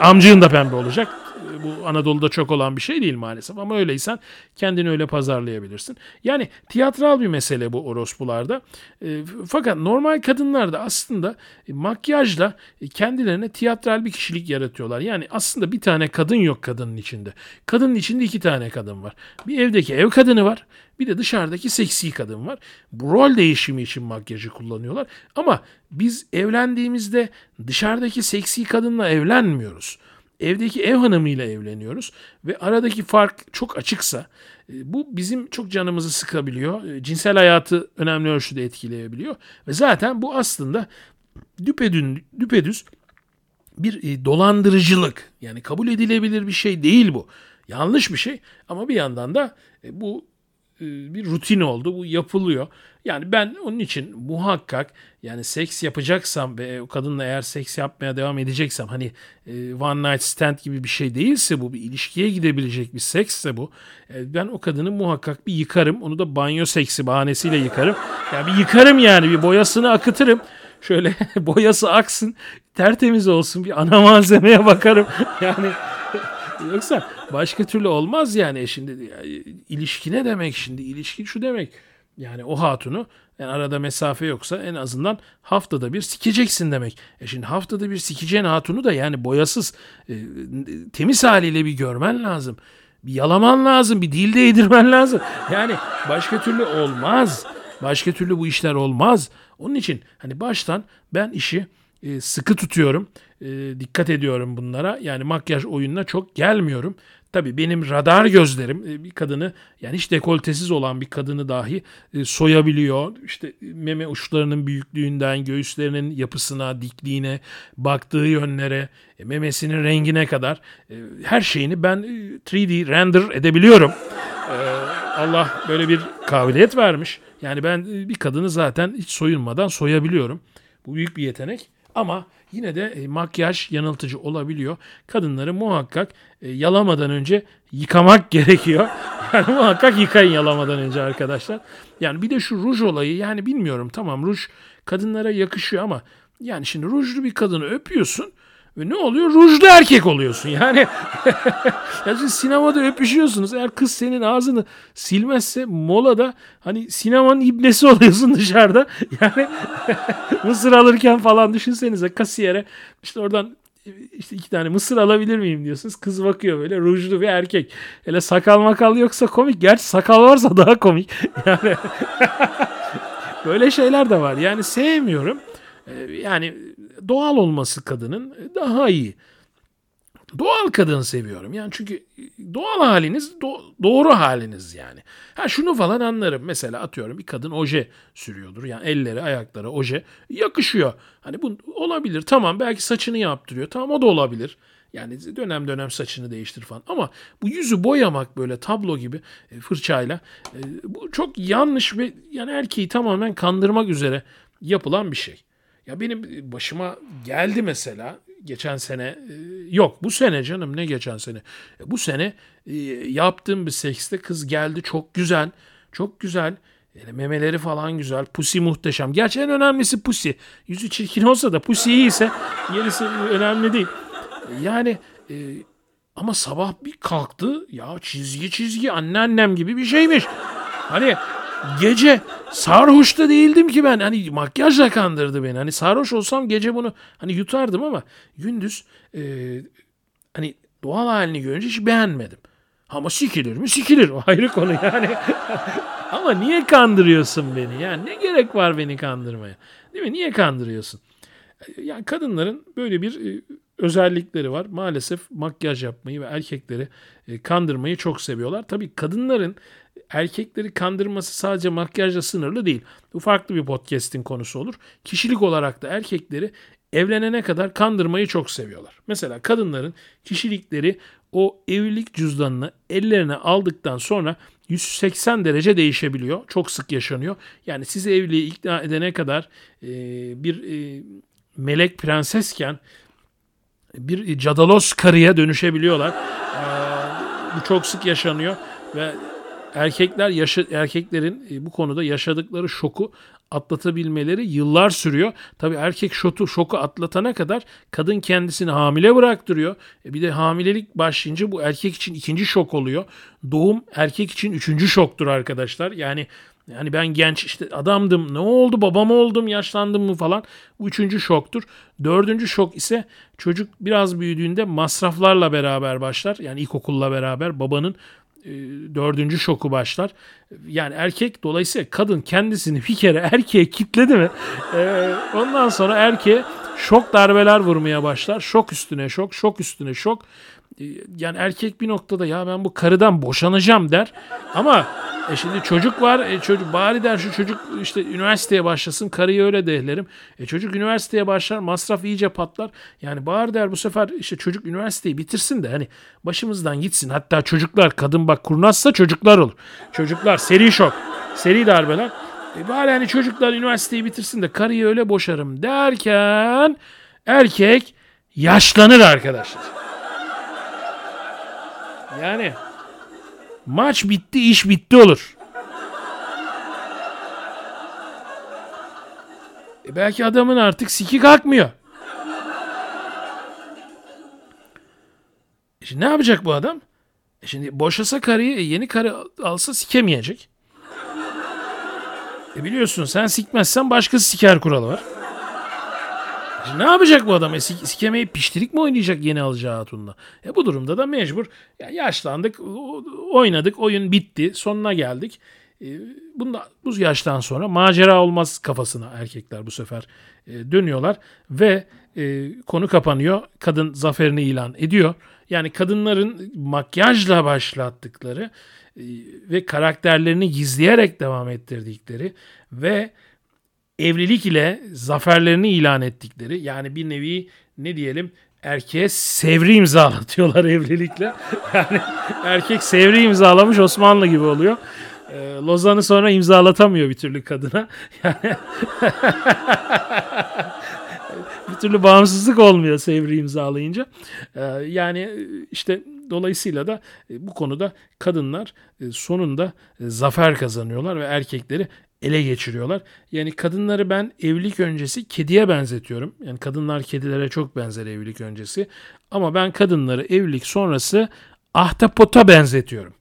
Speaker 1: amcığın da pembe olacak bu Anadolu'da çok olan bir şey değil maalesef ama öyleysen kendini öyle pazarlayabilirsin. Yani tiyatral bir mesele bu orospularda. E, fakat normal kadınlar da aslında makyajla kendilerine tiyatral bir kişilik yaratıyorlar. Yani aslında bir tane kadın yok kadının içinde. Kadının içinde iki tane kadın var. Bir evdeki ev kadını var. Bir de dışarıdaki seksi kadın var. Bu rol değişimi için makyajı kullanıyorlar. Ama biz evlendiğimizde dışarıdaki seksi kadınla evlenmiyoruz evdeki ev hanımıyla evleniyoruz ve aradaki fark çok açıksa e, bu bizim çok canımızı sıkabiliyor. E, cinsel hayatı önemli ölçüde etkileyebiliyor ve zaten bu aslında düpedün, düpedüz bir e, dolandırıcılık. Yani kabul edilebilir bir şey değil bu. Yanlış bir şey ama bir yandan da bu bir rutin oldu. Bu yapılıyor. Yani ben onun için muhakkak yani seks yapacaksam ve o kadınla eğer seks yapmaya devam edeceksem hani e, one night stand gibi bir şey değilse bu bir ilişkiye gidebilecek bir seksse bu e, ben o kadını muhakkak bir yıkarım. Onu da banyo seksi bahanesiyle yıkarım. Yani bir yıkarım yani bir boyasını akıtırım. Şöyle boyası aksın tertemiz olsun bir ana malzemeye bakarım. Yani yoksa başka türlü olmaz yani şimdi ilişki ne demek şimdi ilişki şu demek yani o hatunu yani arada mesafe yoksa en azından haftada bir sikeceksin demek. E şimdi haftada bir sikeceğin hatunu da yani boyasız e, temiz haliyle bir görmen lazım. Bir yalaman lazım, bir dilde yedirmen lazım. Yani başka türlü olmaz. Başka türlü bu işler olmaz. Onun için hani baştan ben işi e, sıkı tutuyorum. E, dikkat ediyorum bunlara. Yani makyaj oyununa çok gelmiyorum. Tabii benim radar gözlerim e, bir kadını yani hiç dekoltesiz olan bir kadını dahi e, soyabiliyor. İşte meme uçlarının büyüklüğünden, göğüslerinin yapısına, dikliğine, baktığı yönlere, e, memesinin rengine kadar her şeyini ben 3D render edebiliyorum. Allah böyle bir kabiliyet vermiş. Yani ben bir kadını zaten hiç soyunmadan soyabiliyorum. Bu büyük bir yetenek. Ama yine de e, makyaj yanıltıcı olabiliyor. Kadınları muhakkak e, yalamadan önce yıkamak gerekiyor. Yani muhakkak yıkayın yalamadan önce arkadaşlar. Yani bir de şu ruj olayı yani bilmiyorum tamam ruj kadınlara yakışıyor ama yani şimdi rujlu bir kadını öpüyorsun ve ne oluyor? Rujlu erkek oluyorsun. Yani ya şimdi sinemada öpüşüyorsunuz. Eğer kız senin ağzını silmezse molada hani sinemanın ibnesi oluyorsun dışarıda. Yani mısır alırken falan düşünsenize kasiyere işte oradan işte iki tane mısır alabilir miyim diyorsunuz. Kız bakıyor böyle rujlu bir erkek. Hele sakal makal yoksa komik. Gerçi sakal varsa daha komik. Yani böyle şeyler de var. Yani sevmiyorum. Ee, yani doğal olması kadının daha iyi. Doğal kadın seviyorum. Yani çünkü doğal haliniz do- doğru haliniz yani. Ha şunu falan anlarım. Mesela atıyorum bir kadın oje sürüyordur. Yani elleri, ayakları oje yakışıyor. Hani bu olabilir. Tamam belki saçını yaptırıyor. Tamam o da olabilir. Yani dönem dönem saçını değiştir falan. Ama bu yüzü boyamak böyle tablo gibi e, fırçayla e, bu çok yanlış ve yani erkeği tamamen kandırmak üzere yapılan bir şey. Ya benim başıma geldi mesela geçen sene e, yok bu sene canım ne geçen sene e, bu sene e, yaptığım bir sekste kız geldi çok güzel çok güzel yani memeleri falan güzel. Pusi muhteşem. Gerçi en önemlisi pusi. Yüzü çirkin olsa da pusi iyiyse gerisi önemli değil. Yani e, ama sabah bir kalktı ya çizgi çizgi anneannem gibi bir şeymiş. Hani gece sarhoş da değildim ki ben. Hani makyajla kandırdı beni. Hani sarhoş olsam gece bunu hani yutardım ama gündüz e, hani doğal halini görünce hiç beğenmedim. Ama sikilir mi? Sikilir. O ayrı konu yani. ama niye kandırıyorsun beni? Yani ne gerek var beni kandırmaya? Değil mi? Niye kandırıyorsun? Yani kadınların böyle bir e, özellikleri var. Maalesef makyaj yapmayı ve erkekleri e, kandırmayı çok seviyorlar. Tabii kadınların erkekleri kandırması sadece makyajla sınırlı değil. Bu farklı bir podcast'in konusu olur. Kişilik olarak da erkekleri evlenene kadar kandırmayı çok seviyorlar. Mesela kadınların kişilikleri o evlilik cüzdanını ellerine aldıktan sonra 180 derece değişebiliyor. Çok sık yaşanıyor. Yani sizi evliliğe ikna edene kadar e, bir e, melek prensesken bir cadalos karıya dönüşebiliyorlar. E, bu çok sık yaşanıyor ve erkekler yaşa, erkeklerin e, bu konuda yaşadıkları şoku atlatabilmeleri yıllar sürüyor. Tabi erkek şoku, şoku atlatana kadar kadın kendisini hamile bıraktırıyor. E bir de hamilelik başlayınca bu erkek için ikinci şok oluyor. Doğum erkek için üçüncü şoktur arkadaşlar. Yani yani ben genç işte adamdım ne oldu babam oldum yaşlandım mı falan bu üçüncü şoktur. Dördüncü şok ise çocuk biraz büyüdüğünde masraflarla beraber başlar. Yani ilkokulla beraber babanın dördüncü şoku başlar. Yani erkek dolayısıyla kadın kendisini bir kere erkeğe kitledi mi e, ondan sonra erkeğe şok darbeler vurmaya başlar. Şok üstüne şok, şok üstüne şok. E, yani erkek bir noktada ya ben bu karıdan boşanacağım der. Ama e şimdi çocuk var. E çocuk bari der şu çocuk işte üniversiteye başlasın. Karıyı öyle dehlerim. E çocuk üniversiteye başlar. Masraf iyice patlar. Yani bari der bu sefer işte çocuk üniversiteyi bitirsin de hani başımızdan gitsin. Hatta çocuklar kadın bak kurnazsa çocuklar olur. Çocuklar seri şok. Seri darbeler. E bari hani çocuklar üniversiteyi bitirsin de karıyı öyle boşarım derken erkek yaşlanır arkadaşlar. Yani Maç bitti, iş bitti olur. E belki adamın artık siki kalkmıyor. E şimdi ne yapacak bu adam? E şimdi boşasa karıyı e yeni karı alsa sikemeyecek. E biliyorsun sen sikmezsen başkası siker kuralı var. Ne yapacak bu adam? E, sikemeyi piştirik mi oynayacak yeni alacağı hatunla? E bu durumda da mecbur. Ya yaşlandık, oynadık, oyun bitti, sonuna geldik. E, bunda bu yaştan sonra macera olmaz kafasına erkekler bu sefer e, dönüyorlar ve e, konu kapanıyor. Kadın zaferini ilan ediyor. Yani kadınların makyajla başlattıkları e, ve karakterlerini gizleyerek devam ettirdikleri ve evlilik ile zaferlerini ilan ettikleri yani bir nevi ne diyelim erkeğe sevri imzalatıyorlar evlilikle. Yani erkek sevri imzalamış Osmanlı gibi oluyor. E, Lozan'ı sonra imzalatamıyor bir türlü kadına. Yani bir türlü bağımsızlık olmuyor Sevri imzalayınca. Ee, yani işte dolayısıyla da e, bu konuda kadınlar e, sonunda e, zafer kazanıyorlar ve erkekleri ele geçiriyorlar. Yani kadınları ben evlilik öncesi kediye benzetiyorum. Yani kadınlar kedilere çok benzer evlilik öncesi. Ama ben kadınları evlilik sonrası ahtapota benzetiyorum.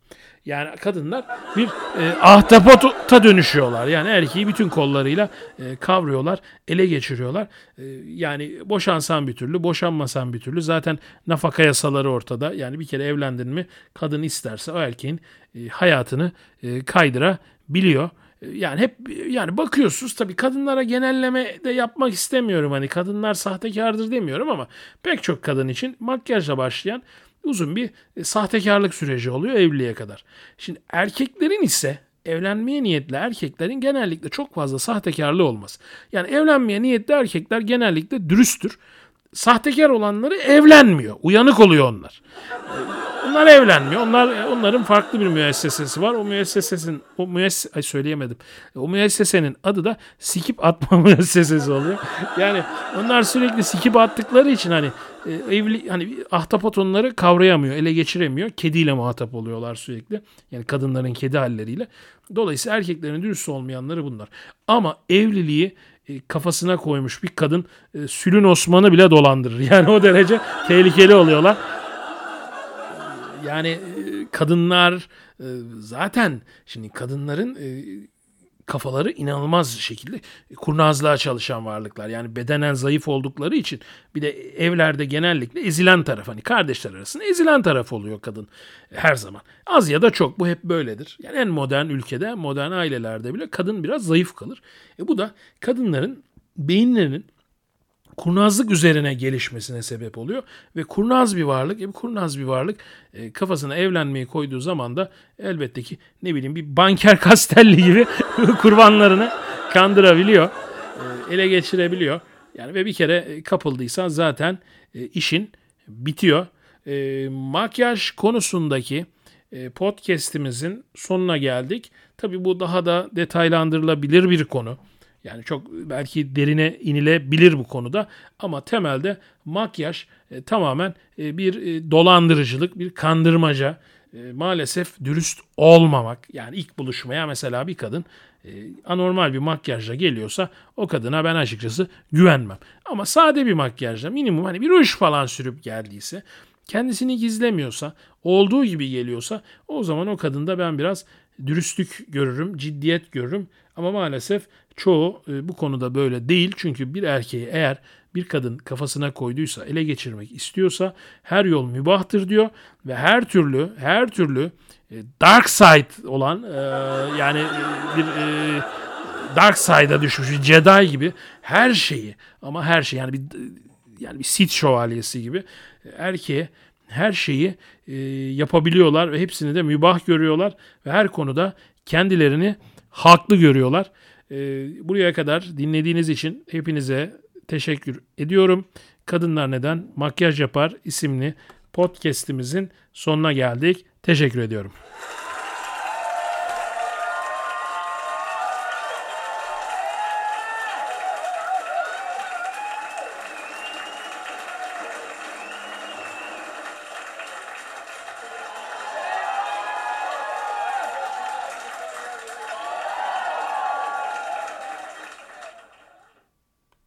Speaker 1: Yani kadınlar bir e, ahtapota dönüşüyorlar. Yani erkeği bütün kollarıyla e, kavruyorlar, ele geçiriyorlar. E, yani boşansan bir türlü, boşanmasan bir türlü. Zaten nafaka yasaları ortada. Yani bir kere evlendin mi kadın isterse o erkeğin e, hayatını e, kaydırabiliyor. E, yani hep yani bakıyorsunuz tabii kadınlara genelleme de yapmak istemiyorum. Hani kadınlar sahtekardır demiyorum ama pek çok kadın için makyajla başlayan uzun bir e, sahtekarlık süreci oluyor evliliğe kadar. Şimdi erkeklerin ise evlenmeye niyetli erkeklerin genellikle çok fazla sahtekarlığı olmaz. Yani evlenmeye niyetli erkekler genellikle dürüsttür. Sahtekar olanları evlenmiyor. Uyanık oluyor onlar. Onlar evlenmiyor. Onlar onların farklı bir müessesesi var. O müessesesin o müesses ay söyleyemedim. O müessesenin adı da sikip atma müessesesi oluyor. Yani onlar sürekli sikip attıkları için hani e, evli hani ahtapot onları kavrayamıyor, ele geçiremiyor. Kediyle muhatap oluyorlar sürekli. Yani kadınların kedi halleriyle. Dolayısıyla erkeklerin dürüst olmayanları bunlar. Ama evliliği e, kafasına koymuş bir kadın e, Sülün Osman'ı bile dolandırır. Yani o derece tehlikeli oluyorlar. Yani kadınlar zaten şimdi kadınların kafaları inanılmaz şekilde kurnazlığa çalışan varlıklar. Yani bedenen zayıf oldukları için bir de evlerde genellikle ezilen taraf hani kardeşler arasında ezilen taraf oluyor kadın her zaman. Az ya da çok bu hep böyledir. Yani en modern ülkede, modern ailelerde bile kadın biraz zayıf kalır. E bu da kadınların beyinlerinin kurnazlık üzerine gelişmesine sebep oluyor. Ve kurnaz bir varlık, e, kurnaz bir varlık e, kafasına evlenmeyi koyduğu zaman da elbette ki ne bileyim bir banker kastelli gibi kurbanlarını kandırabiliyor, e, ele geçirebiliyor. Yani ve bir kere e, kapıldıysan zaten e, işin bitiyor. E, makyaj konusundaki e, podcast'imizin sonuna geldik. Tabii bu daha da detaylandırılabilir bir konu. Yani çok belki derine inilebilir bu konuda ama temelde makyaj e, tamamen e, bir e, dolandırıcılık, bir kandırmaca. E, maalesef dürüst olmamak. Yani ilk buluşmaya mesela bir kadın e, anormal bir makyajla geliyorsa o kadına ben açıkçası güvenmem. Ama sade bir makyajla minimum hani bir ruj falan sürüp geldiyse kendisini gizlemiyorsa, olduğu gibi geliyorsa o zaman o kadında ben biraz dürüstlük görürüm, ciddiyet görürüm. Ama maalesef çoğu e, bu konuda böyle değil. Çünkü bir erkeği eğer bir kadın kafasına koyduysa, ele geçirmek istiyorsa her yol mübahtır diyor ve her türlü her türlü e, dark side olan e, yani bir dark side'a düşmüş bir Jedi gibi her şeyi ama her şey yani bir yani bir Sith şövalyesi gibi erkeğe her şeyi yapabiliyorlar ve hepsini de mübah görüyorlar ve her konuda kendilerini haklı görüyorlar. E, buraya kadar dinlediğiniz için hepinize teşekkür ediyorum. Kadınlar Neden Makyaj Yapar isimli podcast'imizin sonuna geldik. Teşekkür ediyorum.